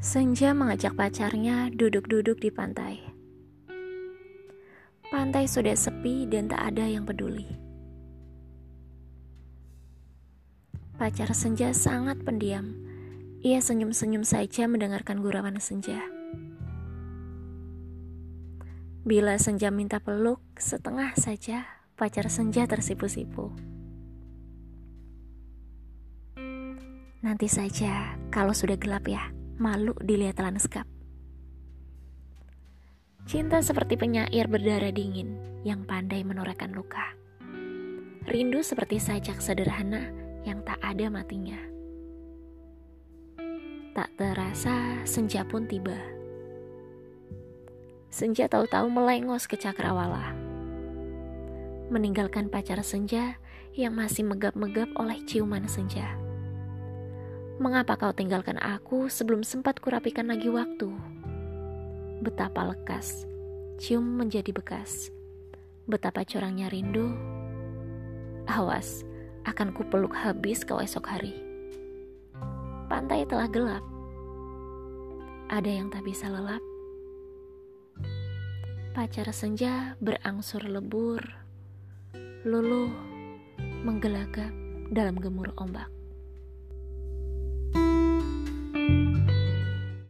Senja mengajak pacarnya duduk-duduk di pantai. Pantai sudah sepi dan tak ada yang peduli. Pacar Senja sangat pendiam. Ia senyum-senyum saja mendengarkan gurauan Senja. Bila Senja minta peluk, setengah saja pacar Senja tersipu-sipu. Nanti saja kalau sudah gelap ya malu dilihat lanskap. Cinta seperti penyair berdarah dingin yang pandai menorehkan luka. Rindu seperti sajak sederhana yang tak ada matinya. Tak terasa senja pun tiba. Senja tahu-tahu melengos ke cakrawala. Meninggalkan pacar senja yang masih megap-megap oleh ciuman senja. Mengapa kau tinggalkan aku sebelum sempat kurapikan lagi waktu? Betapa lekas, cium menjadi bekas. Betapa curangnya rindu. Awas, akan kupeluk habis kau esok hari. Pantai telah gelap. Ada yang tak bisa lelap. Pacar senja berangsur lebur, luluh, menggelagap dalam gemuruh ombak.